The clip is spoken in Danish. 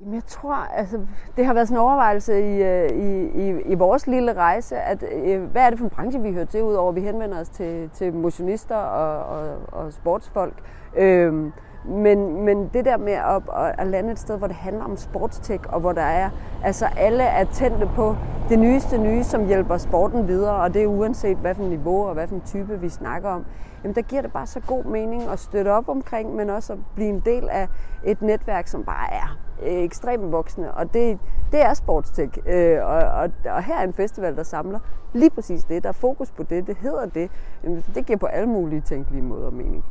Jamen, jeg tror, altså, det har været sådan en overvejelse i, øh, i, i, i vores lille rejse, at øh, hvad er det for en branche, vi hører til, udover at vi henvender os til, til motionister og, og, og sportsfolk. Øhm, men, men det der med at, at lande et sted, hvor det handler om sportstek, og hvor der er, altså alle er tændte på det nyeste nye, som hjælper sporten videre, og det er uanset hvad for niveau og hvad for en type vi snakker om, jamen der giver det bare så god mening at støtte op omkring, men også at blive en del af et netværk, som bare er Øh, ekstremt voksne, og det, det er sportstek. Øh, og, og, og her er en festival, der samler lige præcis det. Der er fokus på det, det hedder det. Det giver på alle mulige tænkelige måder mening.